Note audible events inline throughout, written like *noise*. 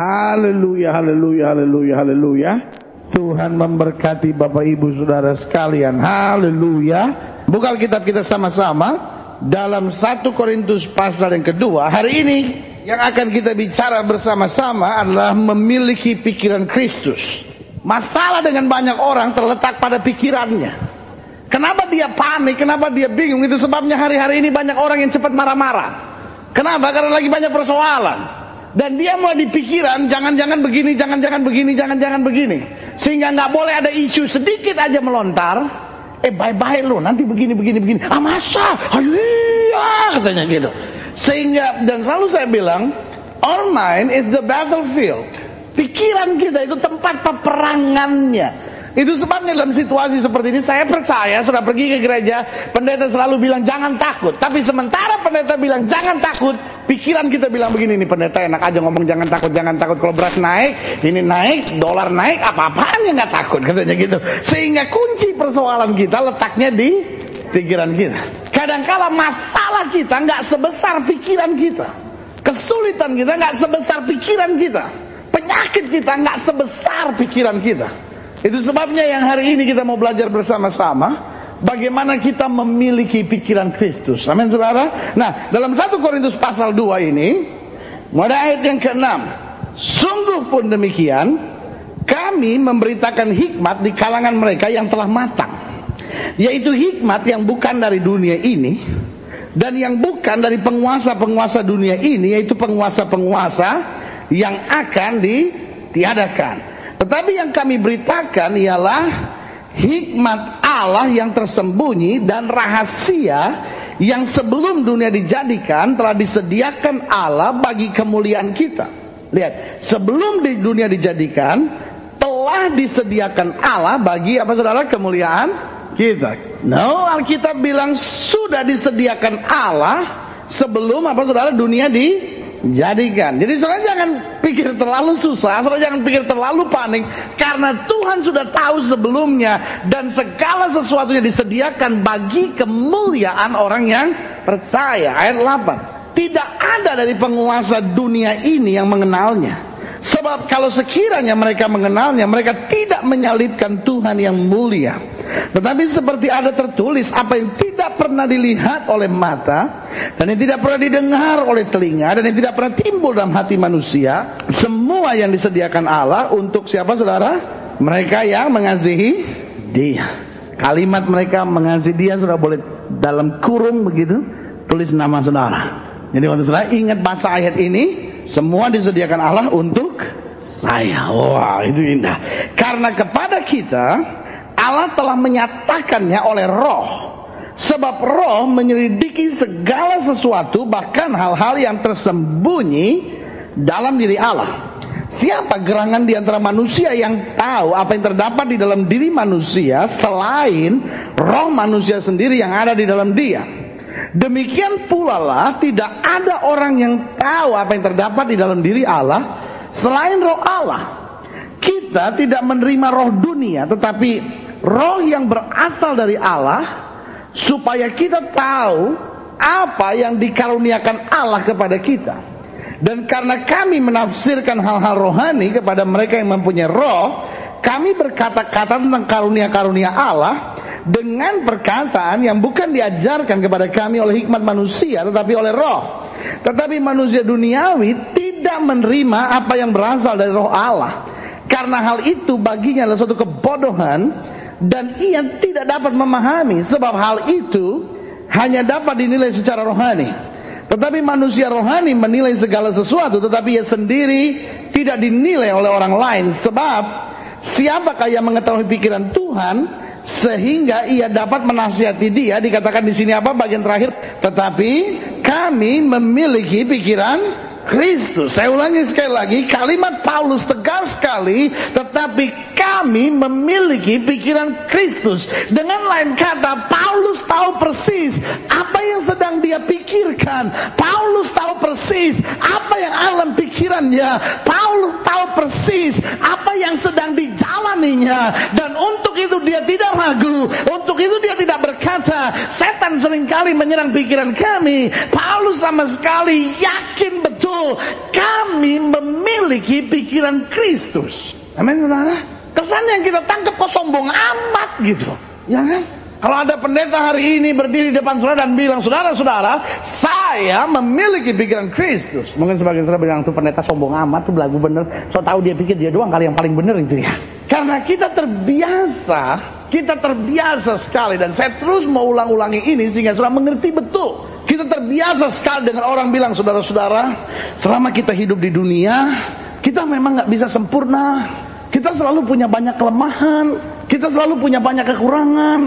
Haleluya, haleluya, haleluya, haleluya. Tuhan memberkati Bapak Ibu Saudara sekalian. Haleluya. Buka kitab kita sama-sama dalam 1 Korintus pasal yang kedua. Hari ini yang akan kita bicara bersama-sama adalah memiliki pikiran Kristus. Masalah dengan banyak orang terletak pada pikirannya. Kenapa dia panik? Kenapa dia bingung? Itu sebabnya hari-hari ini banyak orang yang cepat marah-marah. Kenapa? Karena lagi banyak persoalan. Dan dia mulai di pikiran, jangan-jangan begini, jangan-jangan begini, jangan-jangan begini. Sehingga nggak boleh ada isu sedikit aja melontar. Eh bye-bye lo, nanti begini, begini, begini. Ah masa? Ayo, iya, katanya gitu. Sehingga, dan selalu saya bilang, our mind is the battlefield. Pikiran kita itu tempat peperangannya. Itu sebabnya dalam situasi seperti ini saya percaya sudah pergi ke gereja, pendeta selalu bilang jangan takut. Tapi sementara pendeta bilang jangan takut, pikiran kita bilang begini nih pendeta enak aja ngomong jangan takut, jangan takut kalau beras naik, ini naik, dolar naik, apa-apaan ya nggak takut katanya gitu. Sehingga kunci persoalan kita letaknya di pikiran kita. Kadangkala masalah kita nggak sebesar pikiran kita. Kesulitan kita nggak sebesar pikiran kita. Penyakit kita nggak sebesar pikiran kita. Itu sebabnya yang hari ini kita mau belajar bersama-sama bagaimana kita memiliki pikiran Kristus. Amin Saudara. Nah, dalam 1 Korintus pasal 2 ini mulai ayat yang ke-6. Sungguh pun demikian, kami memberitakan hikmat di kalangan mereka yang telah matang. Yaitu hikmat yang bukan dari dunia ini dan yang bukan dari penguasa-penguasa dunia ini yaitu penguasa-penguasa yang akan ditiadakan. Tetapi yang kami beritakan ialah hikmat Allah yang tersembunyi dan rahasia yang sebelum dunia dijadikan telah disediakan Allah bagi kemuliaan kita. Lihat, sebelum di dunia dijadikan telah disediakan Allah bagi apa saudara kemuliaan kita. No, Alkitab bilang sudah disediakan Allah sebelum apa saudara dunia di jadikan. Jadi saudara jangan pikir terlalu susah, saudara jangan pikir terlalu panik karena Tuhan sudah tahu sebelumnya dan segala sesuatunya disediakan bagi kemuliaan orang yang percaya. Ayat 8. Tidak ada dari penguasa dunia ini yang mengenalnya. Sebab kalau sekiranya mereka mengenalnya, mereka tidak menyalibkan Tuhan yang mulia. Tetapi seperti ada tertulis, apa yang tidak pernah dilihat oleh mata, dan yang tidak pernah didengar oleh telinga, dan yang tidak pernah timbul dalam hati manusia, semua yang disediakan Allah untuk siapa saudara? Mereka yang mengasihi dia. Kalimat mereka mengasihi dia sudah boleh dalam kurung begitu, tulis nama saudara. Jadi waktu saudara ingat baca ayat ini, semua disediakan Allah untuk saya. Wah, itu indah. Karena kepada kita Allah telah menyatakannya oleh roh. Sebab roh menyelidiki segala sesuatu bahkan hal-hal yang tersembunyi dalam diri Allah. Siapa gerangan di antara manusia yang tahu apa yang terdapat di dalam diri manusia selain roh manusia sendiri yang ada di dalam dia? Demikian pula lah tidak ada orang yang tahu apa yang terdapat di dalam diri Allah selain roh Allah. Kita tidak menerima roh dunia tetapi roh yang berasal dari Allah supaya kita tahu apa yang dikaruniakan Allah kepada kita. Dan karena kami menafsirkan hal-hal rohani kepada mereka yang mempunyai roh, kami berkata-kata tentang karunia-karunia Allah dengan perkataan yang bukan diajarkan kepada kami oleh hikmat manusia tetapi oleh roh. Tetapi manusia duniawi tidak menerima apa yang berasal dari roh Allah. Karena hal itu baginya adalah suatu kebodohan dan ia tidak dapat memahami sebab hal itu hanya dapat dinilai secara rohani. Tetapi manusia rohani menilai segala sesuatu tetapi ia sendiri tidak dinilai oleh orang lain sebab siapakah yang mengetahui pikiran Tuhan sehingga ia dapat menasihati dia. Dikatakan di sini apa? Bagian terakhir. Tetapi kami memiliki pikiran Kristus. Saya ulangi sekali lagi, kalimat Paulus tegas sekali, tetapi kami memiliki pikiran Kristus. Dengan lain kata, Paulus tahu persis apa yang sedang dia pikirkan. Paulus tahu persis apa yang alam pikirannya. Paulus tahu persis apa yang sedang dijalaninya. Dan untuk itu dia tidak ragu. Untuk itu dia tidak berkata, setan sering kali menyerang pikiran kami. Paulus sama sekali yakin betul kami memiliki pikiran Kristus. Amin saudara. Kesan yang kita tangkap kok sombong amat gitu. Ya kan? Kalau ada pendeta hari ini berdiri di depan saudara dan bilang, saudara-saudara, saya memiliki pikiran Kristus. Mungkin sebagian saudara bilang, tuh pendeta sombong amat, tuh belagu bener. So tahu dia pikir dia doang kali yang paling bener itu ya. Karena kita terbiasa, kita terbiasa sekali. Dan saya terus mau ulang-ulangi ini sehingga saudara mengerti betul. Kita terbiasa sekali dengan orang bilang, saudara-saudara, selama kita hidup di dunia, kita memang nggak bisa sempurna. Kita selalu punya banyak kelemahan, kita selalu punya banyak kekurangan.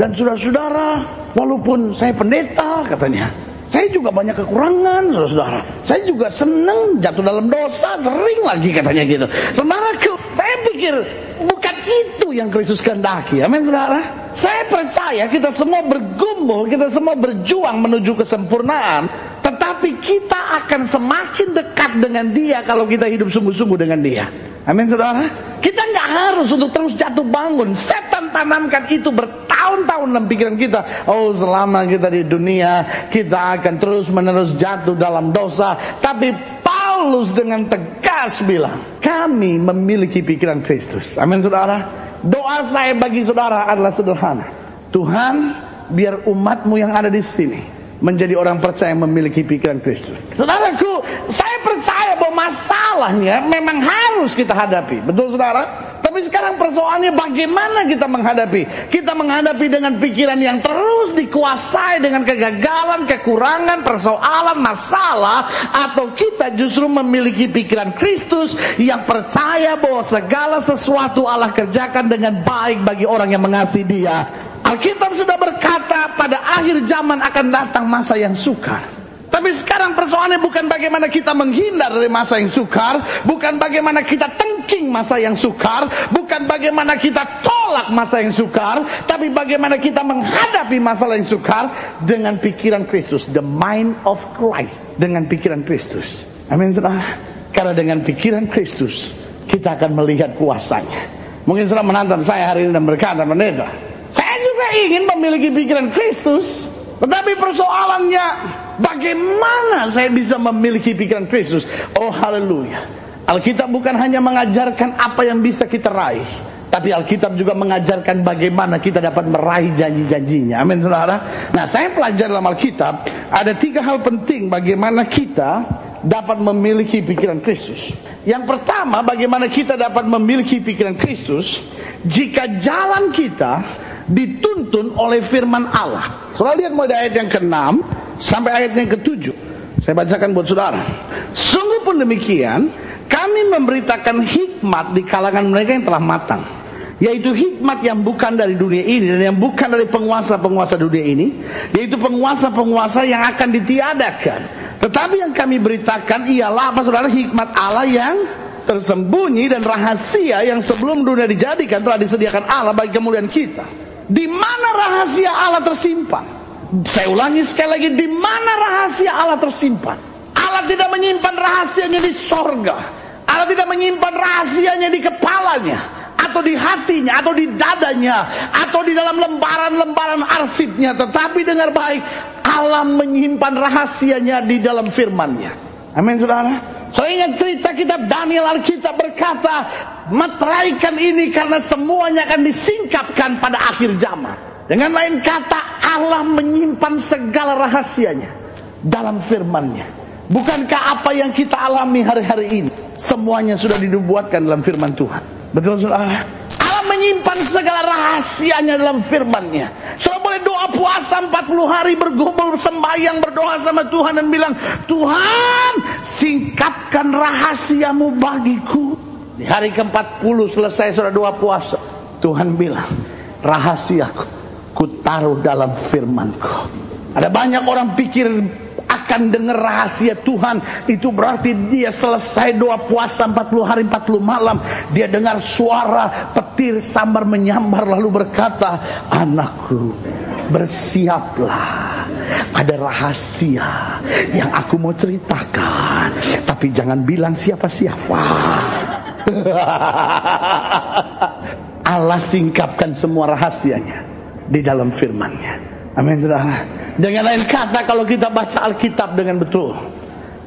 Dan saudara-saudara, walaupun saya pendeta katanya, saya juga banyak kekurangan, saudara-saudara. Saya juga senang jatuh dalam dosa, sering lagi katanya gitu. Saudaraku, saya pikir bukan itu yang Kristus kehendaki. Amin, saudara. Saya percaya kita semua bergumul, kita semua berjuang menuju kesempurnaan. Tetapi kita akan semakin dekat dengan dia kalau kita hidup sungguh-sungguh dengan dia. Amin saudara. Kita nggak harus untuk terus jatuh bangun. Setan tanamkan itu bertahun-tahun dalam pikiran kita. Oh selama kita di dunia kita akan terus menerus jatuh dalam dosa. Tapi Paulus dengan tegas bilang, kami memiliki pikiran Kristus. Amin saudara. Doa saya bagi saudara adalah sederhana. Tuhan, biar umatmu yang ada di sini menjadi orang percaya yang memiliki pikiran Kristus. Saudaraku, saya percaya bahwa masalahnya memang harus kita hadapi. Betul saudara? Tapi sekarang persoalannya bagaimana kita menghadapi? Kita menghadapi dengan pikiran yang terus dikuasai dengan kegagalan, kekurangan, persoalan, masalah. Atau kita justru memiliki pikiran Kristus yang percaya bahwa segala sesuatu Allah kerjakan dengan baik bagi orang yang mengasihi dia. Alkitab sudah berkata pada akhir zaman akan datang masa yang sukar. Tapi sekarang persoalannya bukan bagaimana kita menghindar dari masa yang sukar, bukan bagaimana kita tengking masa yang sukar, bukan bagaimana kita tolak masa yang sukar, tapi bagaimana kita menghadapi masalah yang sukar dengan pikiran Kristus, the mind of Christ, dengan pikiran Kristus. Amin, saudara. Karena dengan pikiran Kristus kita akan melihat kuasanya. Mungkin saudara menantang saya hari ini dan berkata, pendeta, saya juga ingin memiliki pikiran Kristus. Tetapi persoalannya bagaimana saya bisa memiliki pikiran Kristus? Oh haleluya. Alkitab bukan hanya mengajarkan apa yang bisa kita raih. Tapi Alkitab juga mengajarkan bagaimana kita dapat meraih janji-janjinya. Amin saudara. Nah saya pelajar dalam Alkitab. Ada tiga hal penting bagaimana kita dapat memiliki pikiran Kristus. Yang pertama bagaimana kita dapat memiliki pikiran Kristus. Jika jalan kita dituntun oleh firman Allah. Saudara lihat mulai ayat yang ke-6 sampai ayat yang ke-7. Saya bacakan buat saudara. Sungguh pun demikian, kami memberitakan hikmat di kalangan mereka yang telah matang. Yaitu hikmat yang bukan dari dunia ini dan yang bukan dari penguasa-penguasa dunia ini. Yaitu penguasa-penguasa yang akan ditiadakan. Tetapi yang kami beritakan ialah apa saudara hikmat Allah yang tersembunyi dan rahasia yang sebelum dunia dijadikan telah disediakan Allah bagi kemuliaan kita. Di mana rahasia Allah tersimpan? Saya ulangi sekali lagi, di mana rahasia Allah tersimpan? Allah tidak menyimpan rahasianya di sorga. Allah tidak menyimpan rahasianya di kepalanya. Atau di hatinya, atau di dadanya, atau di dalam lembaran-lembaran arsipnya. Tetapi dengar baik, Allah menyimpan rahasianya di dalam firmannya. Amin saudara. Saya ingat cerita kitab Daniel Alkitab berkata, meteraikan ini karena semuanya akan disingkapkan pada akhir zaman. Dengan lain kata, Allah menyimpan segala rahasianya dalam firman-Nya. Bukankah apa yang kita alami hari-hari ini semuanya sudah dinubuatkan dalam firman Tuhan? Betul saudara? Allah menyimpan segala rahasianya dalam firman-Nya. Saudara boleh doa puasa 40 hari bergumul sembahyang berdoa sama Tuhan dan bilang, "Tuhan, singkapkan rahasiamu bagiku." Di hari ke-40 selesai saudara doa puasa, Tuhan bilang, "Rahasiaku ku taruh dalam firmanku." Ada banyak orang pikir akan dengar rahasia Tuhan itu berarti dia selesai doa puasa 40 hari 40 malam dia dengar suara petir sambar menyambar lalu berkata anakku bersiaplah ada rahasia yang aku mau ceritakan tapi jangan bilang siapa-siapa *laughs* Allah singkapkan semua rahasianya di dalam firman-Nya Amin saudara. Dengan lain kata kalau kita baca Alkitab dengan betul.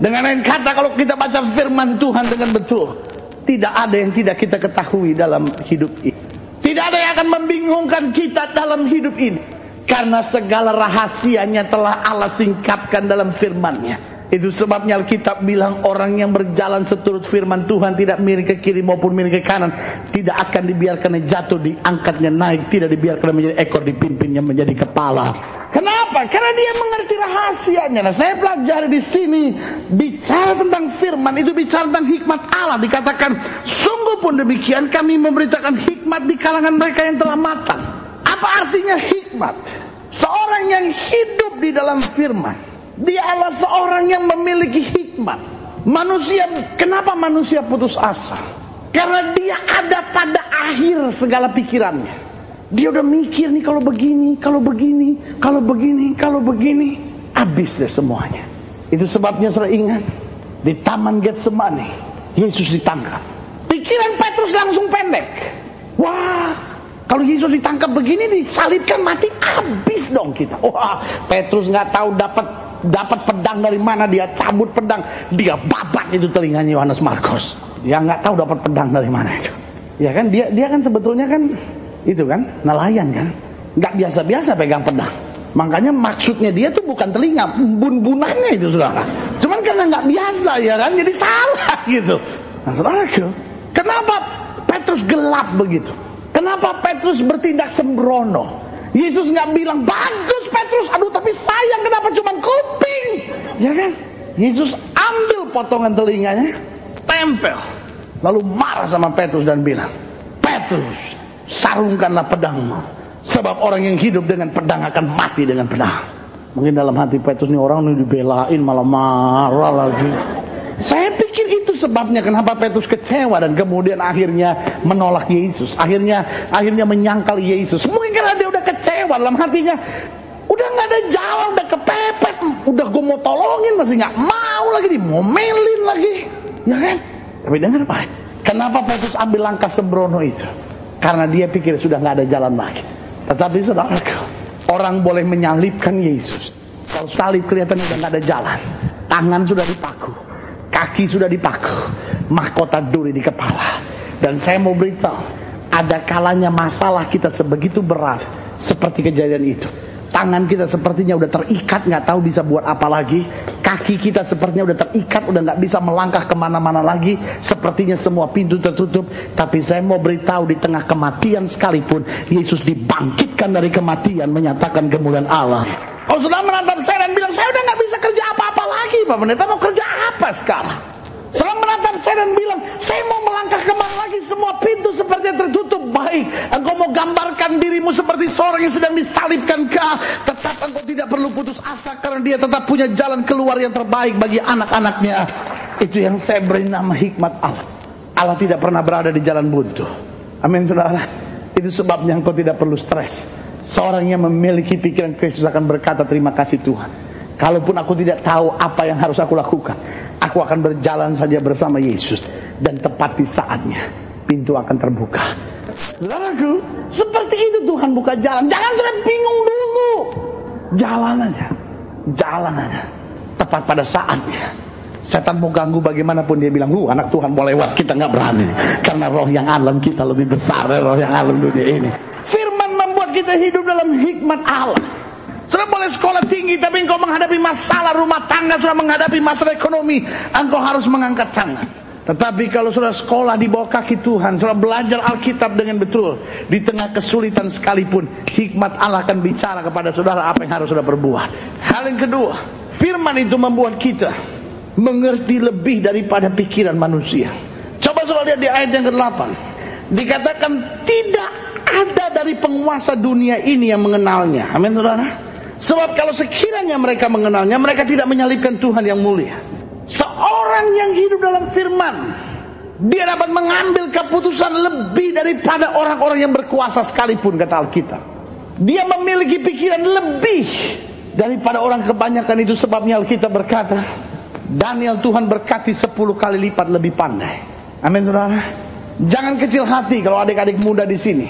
Dengan lain kata kalau kita baca firman Tuhan dengan betul, tidak ada yang tidak kita ketahui dalam hidup ini. Tidak ada yang akan membingungkan kita dalam hidup ini. Karena segala rahasianya telah Allah singkapkan dalam firman-Nya. Itu sebabnya Alkitab bilang orang yang berjalan seturut firman Tuhan tidak miring ke kiri maupun miring ke kanan. Tidak akan dibiarkan jatuh, diangkatnya naik. Tidak dibiarkan menjadi ekor, dipimpinnya menjadi kepala. Kenapa? Karena dia mengerti rahasianya. Nah, saya pelajari di sini bicara tentang firman itu bicara tentang hikmat Allah. Dikatakan sungguh pun demikian kami memberitakan hikmat di kalangan mereka yang telah matang. Apa artinya hikmat? Seorang yang hidup di dalam firman dia adalah seorang yang memiliki hikmat. Manusia, kenapa manusia putus asa? Karena dia ada pada akhir segala pikirannya. Dia udah mikir nih kalau begini, kalau begini, kalau begini, kalau begini. Habis deh semuanya. Itu sebabnya sudah ingat. Di Taman Getsemani, Yesus ditangkap. Pikiran Petrus langsung pendek. Wah, kalau Yesus ditangkap begini disalibkan mati habis dong kita. Wah, Petrus nggak tahu dapat dapat pedang dari mana dia cabut pedang. Dia babat itu telinganya Yohanes Markus dia nggak tahu dapat pedang dari mana itu. Ya kan dia dia kan sebetulnya kan itu kan nelayan kan. Nggak biasa-biasa pegang pedang. Makanya maksudnya dia tuh bukan telinga bun-bunannya itu saudara. Cuman karena nggak biasa ya kan jadi salah gitu. Nah saudara kenapa Petrus gelap begitu kenapa Petrus bertindak sembrono Yesus nggak bilang bagus Petrus, aduh tapi sayang kenapa cuma kuping, ya kan? Yesus ambil potongan telinganya, tempel, lalu marah sama Petrus dan bilang, Petrus, sarungkanlah pedangmu, sebab orang yang hidup dengan pedang akan mati dengan pedang. Mungkin dalam hati Petrus ini orang ini dibelain malah marah lagi. Saya sebabnya kenapa Petrus kecewa dan kemudian akhirnya menolak Yesus. Akhirnya akhirnya menyangkal Yesus. Mungkin karena dia udah kecewa dalam hatinya. Udah nggak ada jalan, udah kepepet, udah gue mau tolongin masih nggak mau lagi dimomelin lagi, ya kan? Tapi dengar pak, kenapa Petrus ambil langkah sembrono itu? Karena dia pikir sudah nggak ada jalan lagi. Tetapi saudara, orang boleh menyalibkan Yesus. Kalau salib kelihatan udah nggak ada jalan, tangan sudah dipaku, kaki sudah dipaku, mahkota duri di kepala. Dan saya mau beritahu, ada kalanya masalah kita sebegitu berat seperti kejadian itu. Tangan kita sepertinya udah terikat, nggak tahu bisa buat apa lagi. Kaki kita sepertinya udah terikat, udah nggak bisa melangkah ke mana-mana lagi. Sepertinya semua pintu tertutup. Tapi saya mau beritahu di tengah kematian sekalipun, Yesus dibangkitkan dari kematian, menyatakan kemuliaan Allah. Oh sudah menatap saya dan bilang, saya udah nggak bisa kerja apa-apa lagi Pak Pendeta, mau kerja apa sekarang? Seorang menatap saya dan bilang, saya mau melangkah ke mana lagi semua pintu seperti tertutup. Baik, engkau mau gambarkan dirimu seperti seorang yang sedang disalibkan kah? Tetap engkau tidak perlu putus asa karena dia tetap punya jalan keluar yang terbaik bagi anak-anaknya. Itu yang saya beri nama hikmat Allah. Allah tidak pernah berada di jalan buntu. Amin saudara. Itu sebabnya engkau tidak perlu stres. Seorang yang memiliki pikiran Kristus akan berkata terima kasih Tuhan. Kalaupun aku tidak tahu apa yang harus aku lakukan, aku akan berjalan saja bersama Yesus dan tepat di saatnya pintu akan terbuka. Saudaraku, seperti itu Tuhan buka jalan. Jangan sudah bingung dulu. Jalan aja. Jalan aja. Tepat pada saatnya. Setan mau ganggu bagaimanapun dia bilang, uh anak Tuhan mau lewat, kita nggak berani. Karena roh yang alam kita lebih besar dari roh yang alam dunia ini. Kita hidup dalam hikmat Allah. Sudah boleh sekolah tinggi tapi engkau menghadapi masalah rumah tangga, sudah menghadapi masalah ekonomi, engkau harus mengangkat tangan. Tetapi kalau sudah sekolah di bawah kaki Tuhan, sudah belajar Alkitab dengan betul, di tengah kesulitan sekalipun, hikmat Allah akan bicara kepada saudara apa yang harus sudah berbuat. Hal yang kedua, firman itu membuat kita mengerti lebih daripada pikiran manusia. Coba saudara lihat di ayat yang ke-8. Dikatakan tidak ada dari penguasa dunia ini yang mengenalnya. Amin saudara. Sebab kalau sekiranya mereka mengenalnya, mereka tidak menyalibkan Tuhan yang mulia. Seorang yang hidup dalam firman dia dapat mengambil keputusan lebih daripada orang-orang yang berkuasa sekalipun kata Alkitab. Dia memiliki pikiran lebih daripada orang kebanyakan itu sebabnya Alkitab berkata Daniel Tuhan berkati 10 kali lipat lebih pandai. Amin saudara. Jangan kecil hati kalau adik-adik muda di sini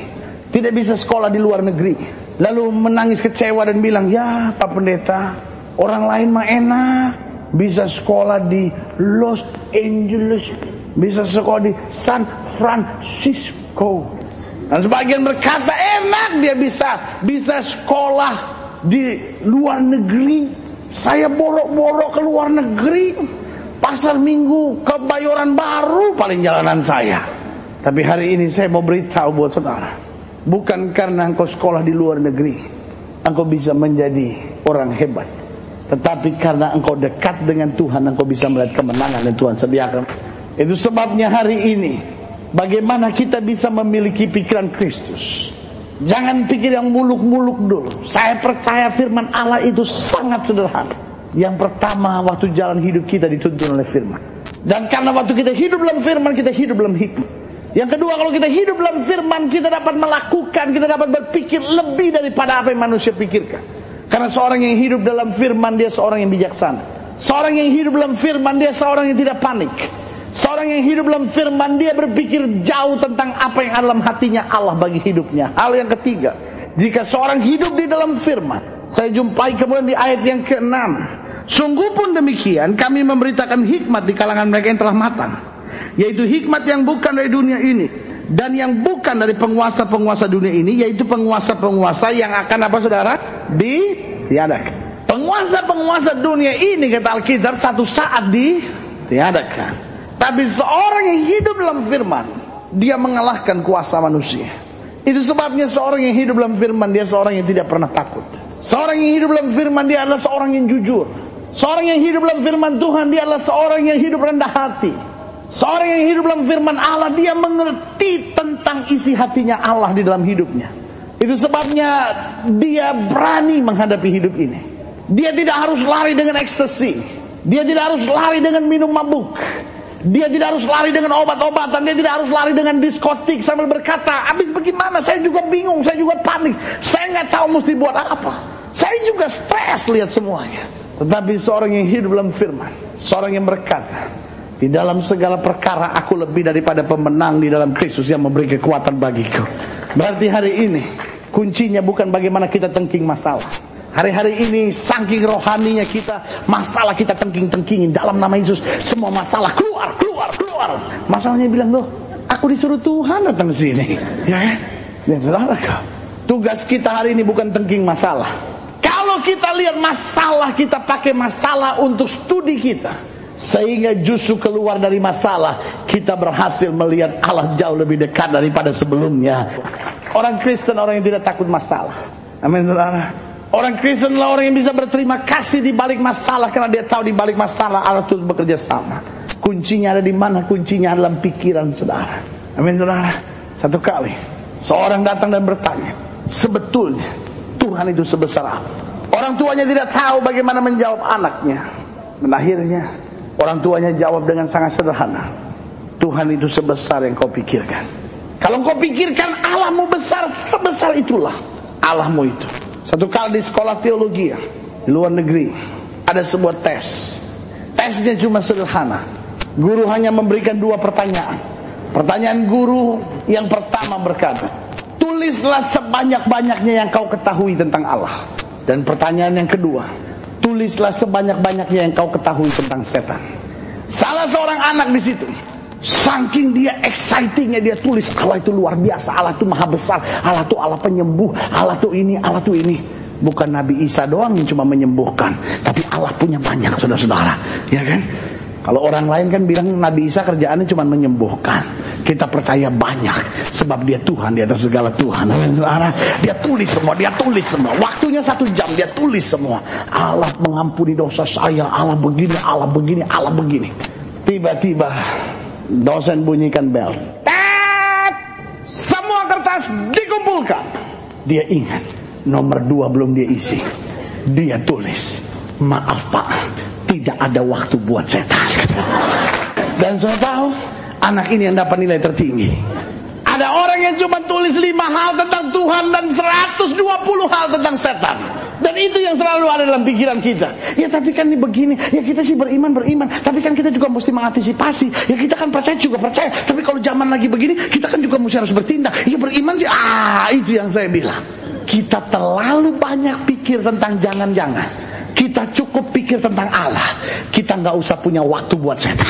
tidak bisa sekolah di luar negeri. Lalu menangis kecewa dan bilang, ya Pak Pendeta, orang lain mah enak bisa sekolah di Los Angeles, bisa sekolah di San Francisco. Dan sebagian berkata enak dia bisa bisa sekolah di luar negeri. Saya borok-borok ke luar negeri. Pasar minggu kebayoran baru paling jalanan saya. Tapi hari ini saya mau beritahu buat saudara. Bukan karena engkau sekolah di luar negeri. Engkau bisa menjadi orang hebat. Tetapi karena engkau dekat dengan Tuhan. Engkau bisa melihat kemenangan yang Tuhan sediakan. Itu sebabnya hari ini. Bagaimana kita bisa memiliki pikiran Kristus. Jangan pikir yang muluk-muluk dulu. Saya percaya firman Allah itu sangat sederhana. Yang pertama waktu jalan hidup kita dituntun oleh firman. Dan karena waktu kita hidup dalam firman, kita hidup dalam hikmah. Yang kedua kalau kita hidup dalam firman kita dapat melakukan, kita dapat berpikir lebih daripada apa yang manusia pikirkan. Karena seorang yang hidup dalam firman dia seorang yang bijaksana. Seorang yang hidup dalam firman dia seorang yang tidak panik. Seorang yang hidup dalam firman dia berpikir jauh tentang apa yang dalam hatinya Allah bagi hidupnya. Hal yang ketiga, jika seorang hidup di dalam firman, saya jumpai kemudian di ayat yang ke-6. Sungguh pun demikian kami memberitakan hikmat di kalangan mereka yang telah matang yaitu hikmat yang bukan dari dunia ini dan yang bukan dari penguasa-penguasa dunia ini yaitu penguasa-penguasa yang akan apa saudara? Ditiadakan penguasa-penguasa dunia ini kata Alkitab satu saat ditiadakan tapi seorang yang hidup dalam firman dia mengalahkan kuasa manusia. Itu sebabnya seorang yang hidup dalam firman dia seorang yang tidak pernah takut. Seorang yang hidup dalam firman dia adalah seorang yang jujur. Seorang yang hidup dalam firman Tuhan dia adalah seorang yang hidup rendah hati Seorang yang hidup dalam firman Allah Dia mengerti tentang isi hatinya Allah di dalam hidupnya. Itu sebabnya dia berani menghadapi hidup ini. Dia tidak harus lari dengan ekstasi Dia tidak harus lari dengan minum mabuk. Dia tidak harus lari dengan obat-obatan. Dia tidak harus lari dengan diskotik Sambil berkata Habis bagaimana? Saya juga bingung Saya juga panik. Saya nggak tahu mesti buat apa. Saya juga stres lihat semuanya. Tetapi seorang yang hidup dalam firman Seorang yang berkata di dalam segala perkara aku lebih daripada pemenang di dalam Kristus yang memberi kekuatan bagiku. Berarti hari ini kuncinya bukan bagaimana kita tengking masalah. Hari-hari ini saking rohaninya kita, masalah kita tengking-tengkingin dalam nama Yesus. Semua masalah keluar, keluar, keluar. Masalahnya bilang, loh, aku disuruh Tuhan datang ke sini. Ya kan? Ya, saudara Tugas kita hari ini bukan tengking masalah. Kalau kita lihat masalah, kita pakai masalah untuk studi kita. Sehingga justru keluar dari masalah Kita berhasil melihat Allah jauh lebih dekat daripada sebelumnya. Orang Kristen orang yang tidak takut masalah. Amin Orang Kristen adalah orang yang bisa berterima kasih di balik masalah Karena dia tahu di balik masalah Allah itu bekerja sama. Kuncinya ada di mana? Kuncinya dalam pikiran saudara. Amin saudara. Satu kali Seorang datang dan bertanya Sebetulnya Tuhan itu sebesar apa? Orang tuanya tidak tahu bagaimana menjawab anaknya. Dan akhirnya Orang tuanya jawab dengan sangat sederhana. Tuhan itu sebesar yang kau pikirkan. Kalau kau pikirkan Allahmu besar, sebesar itulah Allahmu itu. Satu kali di sekolah teologi di luar negeri ada sebuah tes. Tesnya cuma sederhana. Guru hanya memberikan dua pertanyaan. Pertanyaan guru yang pertama berkata, tulislah sebanyak-banyaknya yang kau ketahui tentang Allah. Dan pertanyaan yang kedua, tulislah sebanyak-banyaknya yang kau ketahui tentang setan. Salah seorang anak di situ, saking dia excitingnya dia tulis Allah itu luar biasa, Allah itu maha besar, Allah itu Allah penyembuh, Allah itu ini, Allah itu ini. Bukan Nabi Isa doang yang cuma menyembuhkan, tapi Allah punya banyak saudara-saudara, ya kan? Kalau orang lain kan bilang Nabi Isa kerjaannya cuma menyembuhkan. Kita percaya banyak sebab dia Tuhan di atas segala Tuhan. Dia tulis semua, dia tulis semua. Waktunya satu jam dia tulis semua. Allah mengampuni dosa saya, Allah begini, Allah begini, Allah begini. Tiba-tiba dosen bunyikan bel. Semua kertas dikumpulkan. Dia ingat nomor dua belum dia isi. Dia tulis, maaf pak, tidak ada waktu buat setan. Dan saya tahu anak ini yang dapat nilai tertinggi. Ada orang yang cuma tulis lima hal tentang Tuhan dan 120 hal tentang setan. Dan itu yang selalu ada dalam pikiran kita. Ya tapi kan ini begini. Ya kita sih beriman, beriman. Tapi kan kita juga mesti mengantisipasi. Ya kita kan percaya juga percaya. Tapi kalau zaman lagi begini, kita kan juga mesti harus bertindak. Ya beriman sih. Ah itu yang saya bilang. Kita terlalu banyak pikir tentang jangan-jangan. Kita cukup pikir tentang Allah. Kita nggak usah punya waktu buat setan.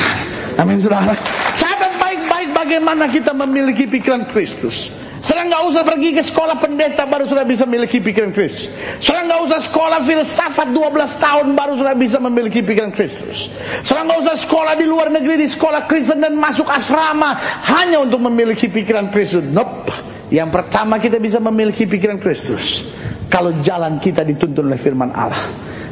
Amin saudara. Catat baik-baik bagaimana kita memiliki pikiran Kristus. Saudara nggak usah pergi ke sekolah pendeta baru sudah bisa memiliki pikiran Kristus. Saudara nggak usah sekolah filsafat 12 tahun baru sudah bisa memiliki pikiran Kristus. Saudara nggak usah sekolah di luar negeri di sekolah Kristen dan masuk asrama hanya untuk memiliki pikiran Kristus. Nope. Yang pertama kita bisa memiliki pikiran Kristus kalau jalan kita dituntun oleh firman Allah.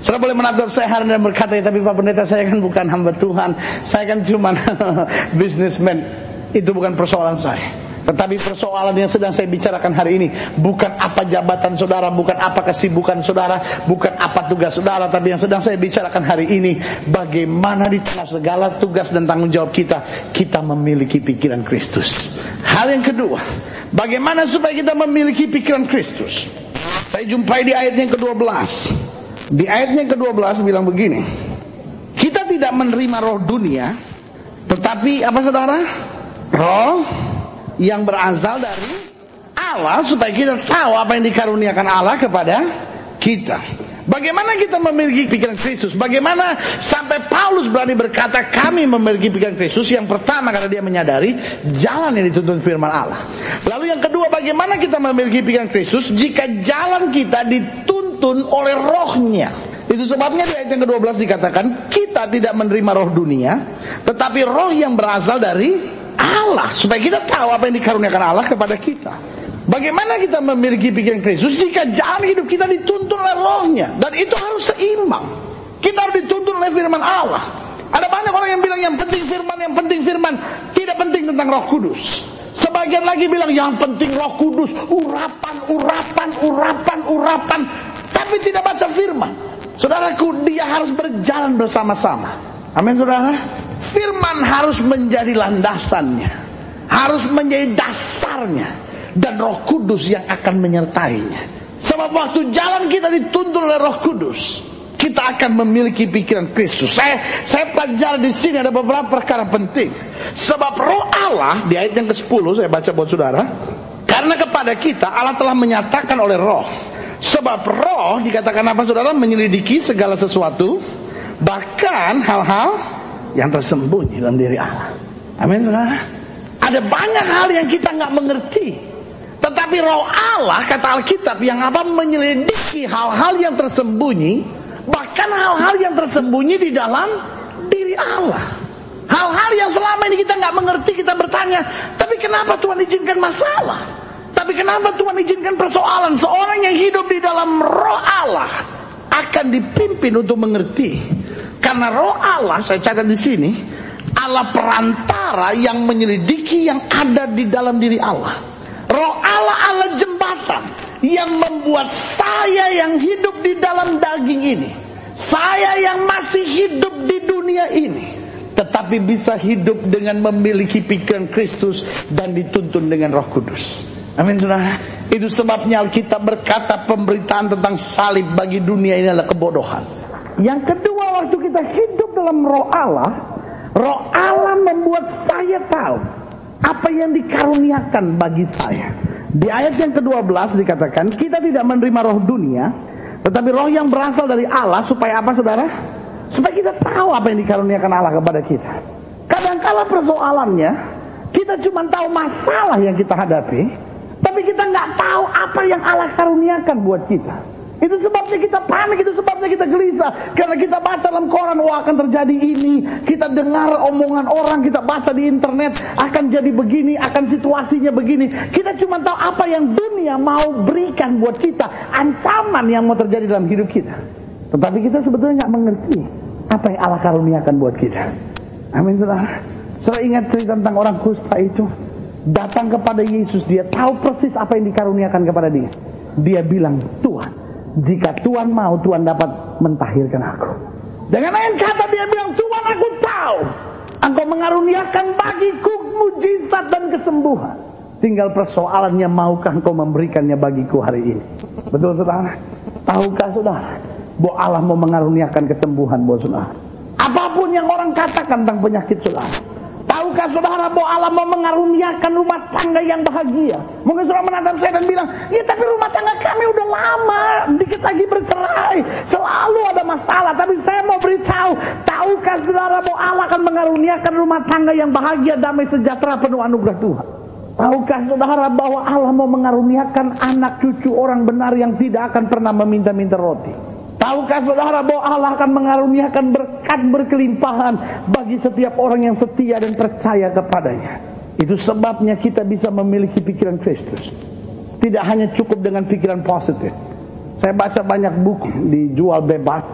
Saudara boleh menatap saya hari dan berkata, ya, tapi Pak Pendeta saya kan bukan hamba Tuhan, saya kan cuma *laughs* businessman. Itu bukan persoalan saya. Tetapi persoalan yang sedang saya bicarakan hari ini bukan apa jabatan saudara, bukan apa kesibukan saudara, bukan apa tugas saudara, tapi yang sedang saya bicarakan hari ini bagaimana di tengah segala tugas dan tanggung jawab kita kita memiliki pikiran Kristus. Hal yang kedua, bagaimana supaya kita memiliki pikiran Kristus? Saya jumpai di ayat yang ke-12. Di ayat yang ke-12 bilang begini. Kita tidak menerima roh dunia, tetapi apa saudara? Roh yang berasal dari Allah supaya kita tahu apa yang dikaruniakan Allah kepada kita. Bagaimana kita memiliki pikiran Kristus? Bagaimana sampai Paulus berani berkata kami memiliki pikiran Kristus? Yang pertama karena dia menyadari jalan yang dituntun firman Allah. Lalu yang kedua bagaimana kita memiliki pikiran Kristus jika jalan kita dituntun oleh rohnya? Itu sebabnya di ayat yang ke-12 dikatakan kita tidak menerima roh dunia, tetapi roh yang berasal dari Allah supaya kita tahu apa yang dikaruniakan Allah kepada kita. Bagaimana kita memiliki pikiran Kristus jika jalan hidup kita dituntun oleh rohnya dan itu harus seimbang. Kita harus dituntun oleh firman Allah. Ada banyak orang yang bilang yang penting firman, yang penting firman, tidak penting tentang Roh Kudus. Sebagian lagi bilang yang penting Roh Kudus, urapan, urapan, urapan, urapan, tapi tidak baca firman. Saudaraku, dia harus berjalan bersama-sama. Amin, saudara. Firman harus menjadi landasannya, harus menjadi dasarnya, dan Roh Kudus yang akan menyertainya. Sebab waktu jalan kita dituntun oleh Roh Kudus, kita akan memiliki pikiran Kristus. Saya saya pelajari di sini ada beberapa perkara penting. Sebab Roh Allah di ayat yang ke-10 saya baca buat saudara, karena kepada kita Allah telah menyatakan oleh Roh. Sebab Roh dikatakan apa saudara menyelidiki segala sesuatu, bahkan hal-hal yang tersembunyi dalam diri Allah. Amin, saudara. Ada banyak hal yang kita nggak mengerti. Tetapi roh Allah, kata Alkitab, yang apa menyelidiki hal-hal yang tersembunyi, bahkan hal-hal yang tersembunyi di dalam diri Allah. Hal-hal yang selama ini kita nggak mengerti, kita bertanya, tapi kenapa Tuhan izinkan masalah? Tapi kenapa Tuhan izinkan persoalan? Seorang yang hidup di dalam roh Allah akan dipimpin untuk mengerti karena roh Allah, saya catat di sini, Allah perantara yang menyelidiki yang ada di dalam diri Allah. Roh Allah Allah jembatan yang membuat saya yang hidup di dalam daging ini, saya yang masih hidup di dunia ini, tetapi bisa hidup dengan memiliki pikiran Kristus dan dituntun dengan Roh Kudus. Amin saudara. Itu sebabnya Alkitab berkata pemberitaan tentang salib bagi dunia ini adalah kebodohan. Yang kedua waktu kita hidup dalam roh Allah, roh Allah membuat saya tahu apa yang dikaruniakan bagi saya. Di ayat yang ke-12 dikatakan, kita tidak menerima roh dunia, tetapi roh yang berasal dari Allah supaya apa saudara? Supaya kita tahu apa yang dikaruniakan Allah kepada kita. Kadangkala persoalannya, kita cuma tahu masalah yang kita hadapi, tapi kita nggak tahu apa yang Allah karuniakan buat kita. Itu sebabnya kita panik, itu sebabnya kita gelisah. Karena kita baca dalam koran, wah akan terjadi ini. Kita dengar omongan orang, kita baca di internet, akan jadi begini, akan situasinya begini. Kita cuma tahu apa yang dunia mau berikan buat kita. Ancaman yang mau terjadi dalam hidup kita. Tetapi kita sebetulnya nggak mengerti apa yang Allah karuniakan buat kita. Amin, saudara. Saudara ingat cerita tentang orang kusta itu. Datang kepada Yesus, dia tahu persis apa yang dikaruniakan kepada dia. Dia bilang, Tuhan, jika Tuhan mau, Tuhan dapat mentahirkan aku. Dengan lain kata dia bilang, Tuhan aku tahu. Engkau mengaruniakan bagiku mujizat dan kesembuhan. Tinggal persoalannya maukah engkau memberikannya bagiku hari ini. Betul saudara? Tahukah saudara? Bahwa Allah mau mengaruniakan kesembuhan buat saudara. Apa pun yang orang katakan tentang penyakit saudara. Tahu Tahukah saudara bahwa Allah mau mengaruniakan rumah tangga yang bahagia? Mungkin saudara menatap saya dan bilang, ya tapi rumah tangga kami udah lama, dikit lagi bercerai, selalu ada masalah. Tapi saya mau beritahu, tahukah saudara bahwa Allah akan mengaruniakan rumah tangga yang bahagia, damai sejahtera, penuh anugerah Tuhan? Tahukah saudara bahwa Allah mau mengaruniakan anak cucu orang benar yang tidak akan pernah meminta-minta roti? Tahukah saudara bahwa Allah akan mengaruniakan berkat berkelimpahan bagi setiap orang yang setia dan percaya kepadanya? Itu sebabnya kita bisa memiliki pikiran Kristus. Tidak hanya cukup dengan pikiran positif. Saya baca banyak buku dijual bebas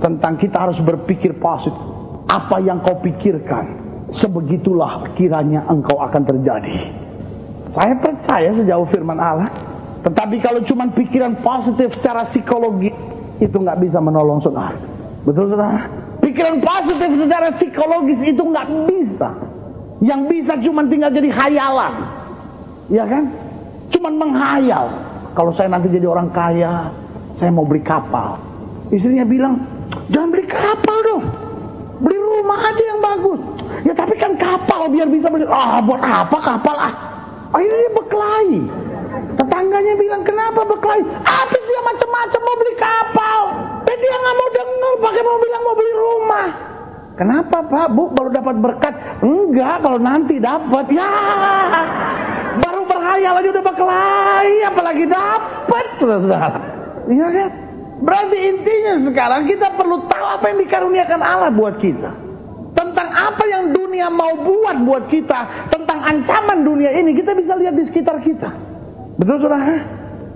tentang kita harus berpikir positif. Apa yang kau pikirkan, sebegitulah kiranya engkau akan terjadi. Saya percaya sejauh firman Allah. Tetapi kalau cuma pikiran positif secara psikologi itu nggak bisa menolong saudara. Betul saudara? Pikiran positif secara psikologis itu nggak bisa. Yang bisa cuma tinggal jadi hayalan. Ya kan? Cuman menghayal. Kalau saya nanti jadi orang kaya, saya mau beli kapal. Istrinya bilang, jangan beli kapal dong. Beli rumah aja yang bagus. Ya tapi kan kapal biar bisa beli. Ah buat apa kapal ah? Akhirnya dia berkelahi. Tetangganya bilang, kenapa berkelahi? Habis dia macam-macam mau beli kapal. Dan dia nggak mau dengar, pakai mau bilang mau beli rumah. Kenapa Pak? Bu baru dapat berkat? Enggak, kalau nanti dapat. Ya, baru berhayal aja udah berkelahi, apalagi dapat. *laughs* Iya kan? Berarti intinya sekarang kita perlu tahu apa yang dikaruniakan Allah buat kita tentang apa yang dunia mau buat buat kita, tentang ancaman dunia ini, kita bisa lihat di sekitar kita. Betul saudara?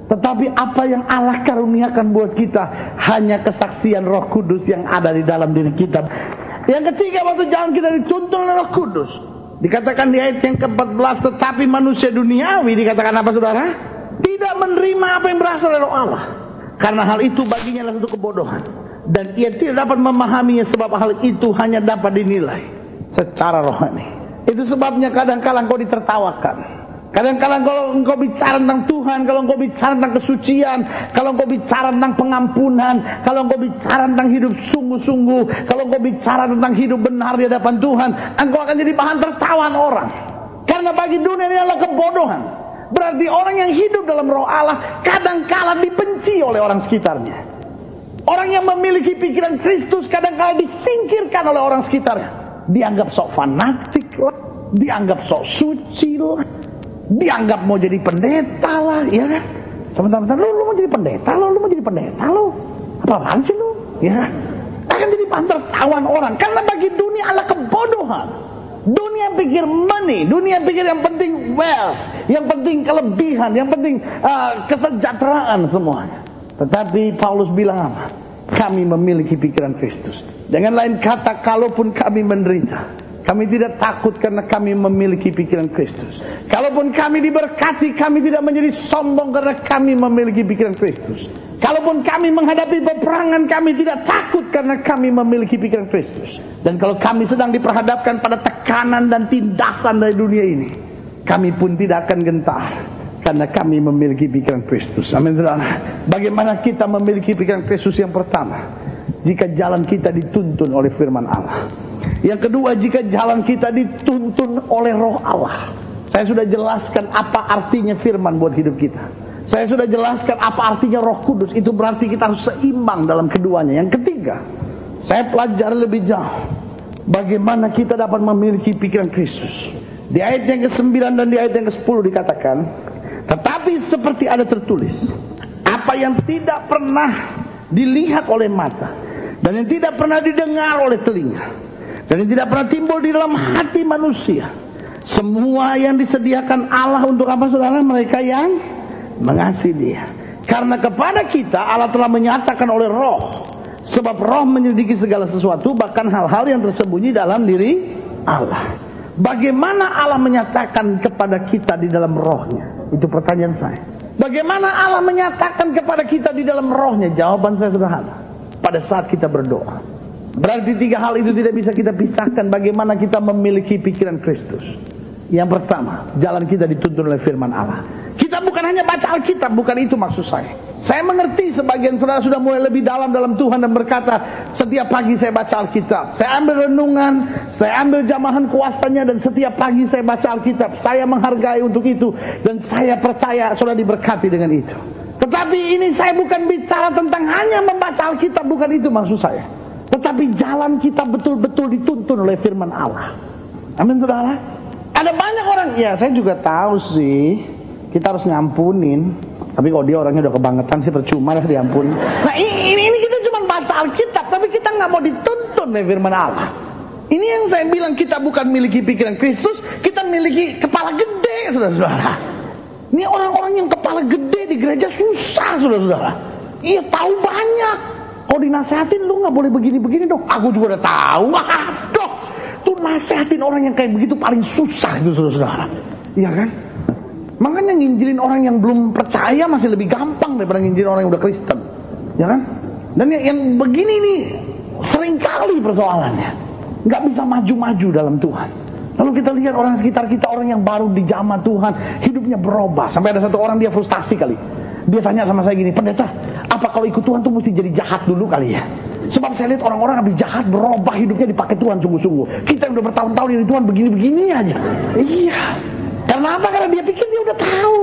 Tetapi apa yang Allah karuniakan buat kita hanya kesaksian Roh Kudus yang ada di dalam diri kita. Yang ketiga waktu jalan kita dituntun oleh Roh Kudus. Dikatakan di ayat yang ke-14 tetapi manusia duniawi dikatakan apa saudara? Tidak menerima apa yang berasal dari Roh Allah. Karena hal itu baginya adalah satu kebodohan dan ia tidak dapat memahaminya sebab hal itu hanya dapat dinilai secara rohani. Itu sebabnya kadang-kadang kau ditertawakan. Kadang-kadang kalau engkau bicara tentang Tuhan, kalau engkau bicara tentang kesucian, kalau engkau bicara tentang pengampunan, kalau engkau bicara tentang hidup sungguh-sungguh, kalau engkau bicara tentang hidup benar di hadapan Tuhan, engkau akan jadi bahan tertawan orang. Karena bagi dunia ini adalah kebodohan. Berarti orang yang hidup dalam roh Allah kadang-kala dibenci oleh orang sekitarnya. Orang yang memiliki pikiran Kristus kadang-kadang disingkirkan oleh orang sekitarnya. Dianggap sok fanatik lah, dianggap sok suci lah, dianggap mau jadi pendeta lah, ya kan? Sebentar-bentar, lu, lu mau jadi pendeta lo, lu mau jadi pendeta lo. Apa sih lu? Ya, akan jadi pantar tawan orang. Karena bagi dunia adalah kebodohan. Dunia pikir money, dunia pikir yang penting wealth, yang penting kelebihan, yang penting uh, kesejahteraan semuanya. Tetapi Paulus bilang apa? Kami memiliki pikiran Kristus. Dengan lain kata, kalaupun kami menderita, kami tidak takut karena kami memiliki pikiran Kristus. Kalaupun kami diberkati, kami tidak menjadi sombong karena kami memiliki pikiran Kristus. Kalaupun kami menghadapi peperangan, kami tidak takut karena kami memiliki pikiran Kristus. Dan kalau kami sedang diperhadapkan pada tekanan dan tindasan dari dunia ini, kami pun tidak akan gentar karena kami memiliki pikiran Kristus. Amin. Bagaimana kita memiliki pikiran Kristus yang pertama? Jika jalan kita dituntun oleh firman Allah. Yang kedua, jika jalan kita dituntun oleh roh Allah. Saya sudah jelaskan apa artinya firman buat hidup kita. Saya sudah jelaskan apa artinya roh kudus. Itu berarti kita harus seimbang dalam keduanya. Yang ketiga, saya pelajari lebih jauh. Bagaimana kita dapat memiliki pikiran Kristus. Di ayat yang ke-9 dan di ayat yang ke-10 dikatakan, tetapi seperti ada tertulis, apa yang tidak pernah dilihat oleh mata dan yang tidak pernah didengar oleh telinga dan yang tidak pernah timbul di dalam hati manusia. Semua yang disediakan Allah untuk apa saudara? Mereka yang mengasihi dia. Karena kepada kita Allah telah menyatakan oleh roh. Sebab roh menyelidiki segala sesuatu bahkan hal-hal yang tersembunyi dalam diri Allah. Bagaimana Allah menyatakan kepada kita di dalam rohnya? Itu pertanyaan saya. Bagaimana Allah menyatakan kepada kita di dalam rohnya? Jawaban saya sederhana. Pada saat kita berdoa. Berarti tiga hal itu tidak bisa kita pisahkan. Bagaimana kita memiliki pikiran Kristus. Yang pertama, jalan kita dituntun oleh firman Allah. Kita bukan hanya baca Alkitab, bukan itu maksud saya. Saya mengerti sebagian saudara sudah mulai lebih dalam dalam Tuhan dan berkata, setiap pagi saya baca Alkitab. Saya ambil renungan, saya ambil jamahan kuasanya dan setiap pagi saya baca Alkitab. Saya menghargai untuk itu dan saya percaya sudah diberkati dengan itu. Tetapi ini saya bukan bicara tentang hanya membaca Alkitab, bukan itu maksud saya. Tetapi jalan kita betul-betul dituntun oleh firman Allah. Amin saudara. Ada banyak orang, ya saya juga tahu sih, kita harus ngampunin. Tapi kalau dia orangnya udah kebangetan sih percuma lah diampuni. Nah ini, ini kita cuma baca Alkitab, tapi kita nggak mau dituntun oleh firman Allah. Ini yang saya bilang kita bukan miliki pikiran Kristus, kita miliki kepala gede, saudara-saudara. Ini orang-orang yang kepala gede di gereja susah, saudara-saudara. Iya tahu banyak. Kalau dinasehatin lu nggak boleh begini-begini dong. Aku juga udah tahu. *laughs* Aduh, tuh nasehatin orang yang kayak begitu paling susah itu saudara-saudara. Iya kan? Makanya nginjilin orang yang belum percaya masih lebih gampang daripada nginjilin orang yang udah Kristen. Ya kan? Dan yang, begini nih sering kali persoalannya. Nggak bisa maju-maju dalam Tuhan. Lalu kita lihat orang sekitar kita, orang yang baru di dijamah Tuhan, hidupnya berubah. Sampai ada satu orang dia frustasi kali. Dia tanya sama saya gini, pendeta, apa kalau ikut Tuhan tuh mesti jadi jahat dulu kali ya? Sebab saya lihat orang-orang habis jahat berubah hidupnya dipakai Tuhan sungguh-sungguh. Kita yang udah bertahun-tahun ini Tuhan begini-begini aja. Iya. Karena apa? Karena dia pikir dia udah tahu.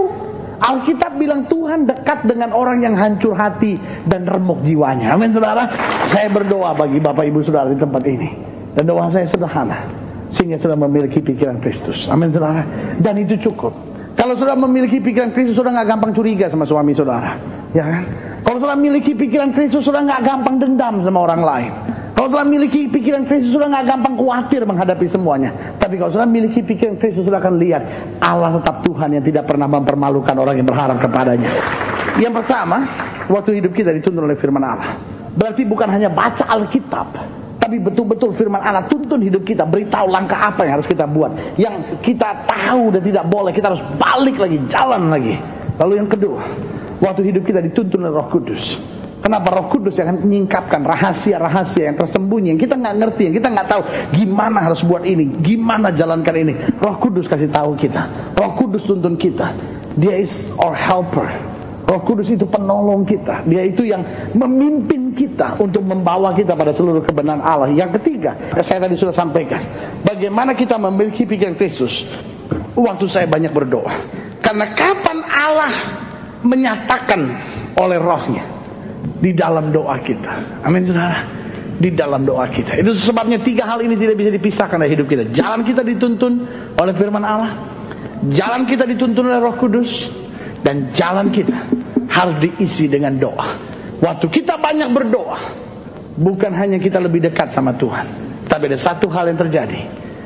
Alkitab bilang Tuhan dekat dengan orang yang hancur hati dan remuk jiwanya. Amin saudara. Saya berdoa bagi Bapak Ibu saudara di tempat ini. Dan doa saya sederhana. Sehingga sudah memiliki pikiran Kristus. Amin saudara. Dan itu cukup. Kalau sudah memiliki pikiran Kristus sudah nggak gampang curiga sama suami saudara, ya kan? Kalau sudah memiliki pikiran Kristus sudah nggak gampang dendam sama orang lain. Kalau sudah memiliki pikiran Kristus sudah nggak gampang khawatir menghadapi semuanya. Tapi kalau sudah memiliki pikiran Kristus sudah akan lihat Allah tetap Tuhan yang tidak pernah mempermalukan orang yang berharap kepadanya. Yang pertama, waktu hidup kita dituntun oleh firman Allah. Berarti bukan hanya baca Alkitab, tapi betul-betul firman Allah tuntun hidup kita, beritahu langkah apa yang harus kita buat. Yang kita tahu dan tidak boleh, kita harus balik lagi, jalan lagi. Lalu yang kedua, waktu hidup kita dituntun oleh Roh Kudus. Kenapa Roh Kudus yang menyingkapkan rahasia-rahasia yang tersembunyi yang kita nggak ngerti, yang kita nggak tahu gimana harus buat ini, gimana jalankan ini. Roh Kudus kasih tahu kita. Roh Kudus tuntun kita. Dia is our helper. Roh Kudus itu penolong kita. Dia itu yang memimpin kita untuk membawa kita pada seluruh kebenaran Allah. Yang ketiga, saya tadi sudah sampaikan, bagaimana kita memiliki pikiran Kristus. Waktu saya banyak berdoa. Karena kapan Allah menyatakan oleh rohnya di dalam doa kita. Amin saudara. Di dalam doa kita. Itu sebabnya tiga hal ini tidak bisa dipisahkan dari hidup kita. Jalan kita dituntun oleh firman Allah. Jalan kita dituntun oleh roh kudus dan jalan kita harus diisi dengan doa. Waktu kita banyak berdoa, bukan hanya kita lebih dekat sama Tuhan, tapi ada satu hal yang terjadi.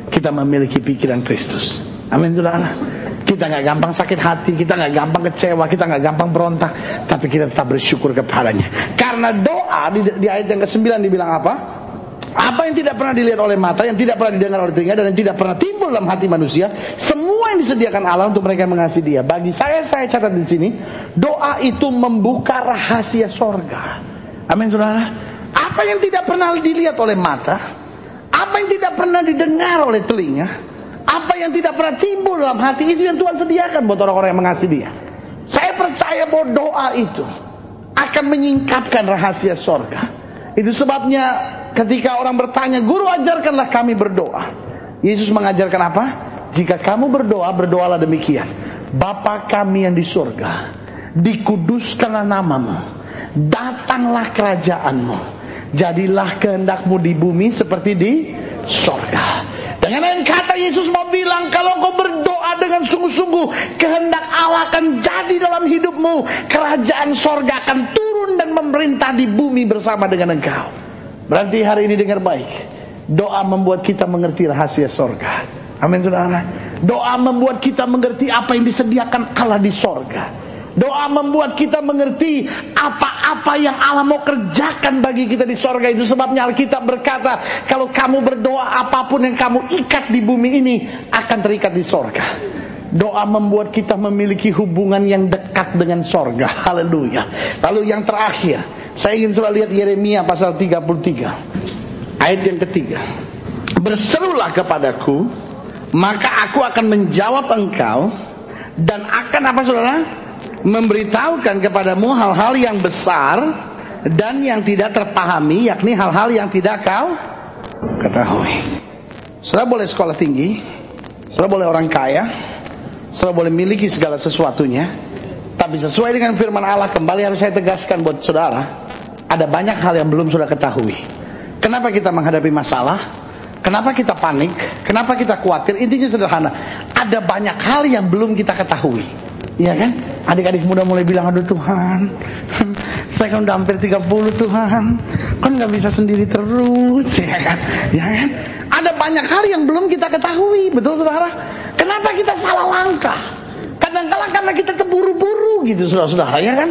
Kita memiliki pikiran Kristus. Amin saudara. Kita nggak gampang sakit hati, kita nggak gampang kecewa, kita nggak gampang berontak, tapi kita tetap bersyukur kepadanya. Karena doa di, di ayat yang ke-9 dibilang apa? Apa yang tidak pernah dilihat oleh mata, yang tidak pernah didengar oleh telinga, dan yang tidak pernah timbul dalam hati manusia, semua yang disediakan Allah untuk mereka mengasihi Dia. Bagi saya, saya catat di sini, doa itu membuka rahasia sorga. Amin, saudara. Apa yang tidak pernah dilihat oleh mata, apa yang tidak pernah didengar oleh telinga, apa yang tidak pernah timbul dalam hati itu yang Tuhan sediakan buat orang-orang yang mengasihi Dia. Saya percaya bahwa doa itu akan menyingkapkan rahasia sorga. Itu sebabnya ketika orang bertanya, guru ajarkanlah kami berdoa. Yesus mengajarkan apa? Jika kamu berdoa, berdoalah demikian. Bapa kami yang di surga, dikuduskanlah namamu, datanglah kerajaanmu, jadilah kehendakmu di bumi seperti di surga. Dengan lain kata Yesus mau bilang kalau kau berdoa dengan sungguh-sungguh kehendak Allah akan jadi dalam hidupmu. Kerajaan sorga akan turun dan memerintah di bumi bersama dengan engkau. Berarti hari ini dengar baik. Doa membuat kita mengerti rahasia sorga. Amin saudara. Doa membuat kita mengerti apa yang disediakan Allah di sorga. Doa membuat kita mengerti apa-apa yang Allah mau kerjakan bagi kita di sorga itu. Sebabnya Alkitab berkata, kalau kamu berdoa apa pun yang kamu ikat di bumi ini akan terikat di sorga. Doa membuat kita memiliki hubungan yang dekat dengan sorga. Haleluya. Lalu yang terakhir, saya ingin sudah lihat Yeremia pasal 33. Ayat yang ketiga. Berserulah kepadaku, maka aku akan menjawab engkau dan akan apa saudara? Memberitahukan kepadamu hal-hal yang besar dan yang tidak terpahami, yakni hal-hal yang tidak kau ketahui. Saudara boleh sekolah tinggi, saudara boleh orang kaya, saudara boleh miliki segala sesuatunya, tapi sesuai dengan firman Allah kembali harus saya tegaskan buat saudara, ada banyak hal yang belum saudara ketahui. Kenapa kita menghadapi masalah? Kenapa kita panik? Kenapa kita khawatir? Intinya sederhana. Ada banyak hal yang belum kita ketahui. Iya kan? Adik-adik muda mulai bilang, aduh Tuhan, *laughs* saya kan udah hampir 30 Tuhan, kan nggak bisa sendiri terus, *laughs* ya kan? Ya kan? Ada banyak hal yang belum kita ketahui, betul saudara? Kenapa kita salah langkah? Kadang-kadang karena kita terburu-buru gitu saudara-saudara, ya kan?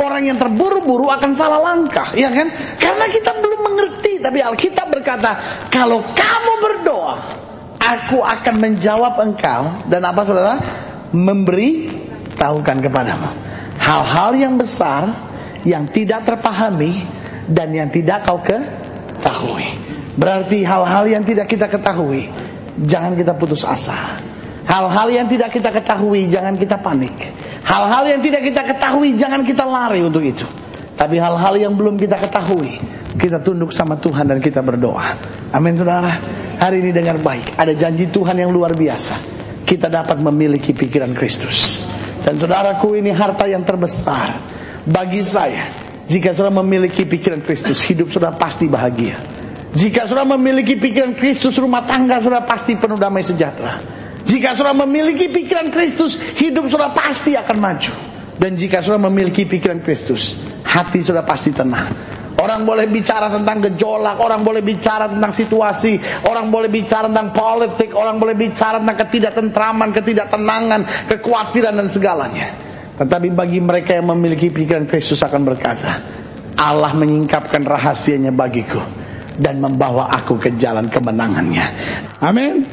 Orang yang terburu-buru akan salah langkah, ya kan? Karena kita belum mengerti, tapi Alkitab berkata, kalau kamu berdoa, aku akan menjawab engkau dan apa saudara? Memberi tahukan kepadamu hal-hal yang besar yang tidak terpahami dan yang tidak kau ketahui. Berarti hal-hal yang tidak kita ketahui, jangan kita putus asa. Hal-hal yang tidak kita ketahui jangan kita panik. Hal-hal yang tidak kita ketahui jangan kita lari untuk itu. Tapi hal-hal yang belum kita ketahui, kita tunduk sama Tuhan dan kita berdoa. Amin saudara. Hari ini dengar baik, ada janji Tuhan yang luar biasa. Kita dapat memiliki pikiran Kristus. Dan saudaraku ini harta yang terbesar bagi saya. Jika saudara memiliki pikiran Kristus, hidup saudara pasti bahagia. Jika saudara memiliki pikiran Kristus, rumah tangga saudara pasti penuh damai sejahtera. Jika saudara memiliki pikiran Kristus, hidup saudara pasti akan maju. Dan jika saudara memiliki pikiran Kristus, hati saudara pasti tenang. Orang boleh bicara tentang gejolak, orang boleh bicara tentang situasi, orang boleh bicara tentang politik, orang boleh bicara tentang ketidaktentraman, ketidaktenangan, kekhawatiran dan segalanya. Tetapi bagi mereka yang memiliki pikiran Kristus akan berkata, Allah menyingkapkan rahasianya bagiku dan membawa aku ke jalan kemenangannya. Amin.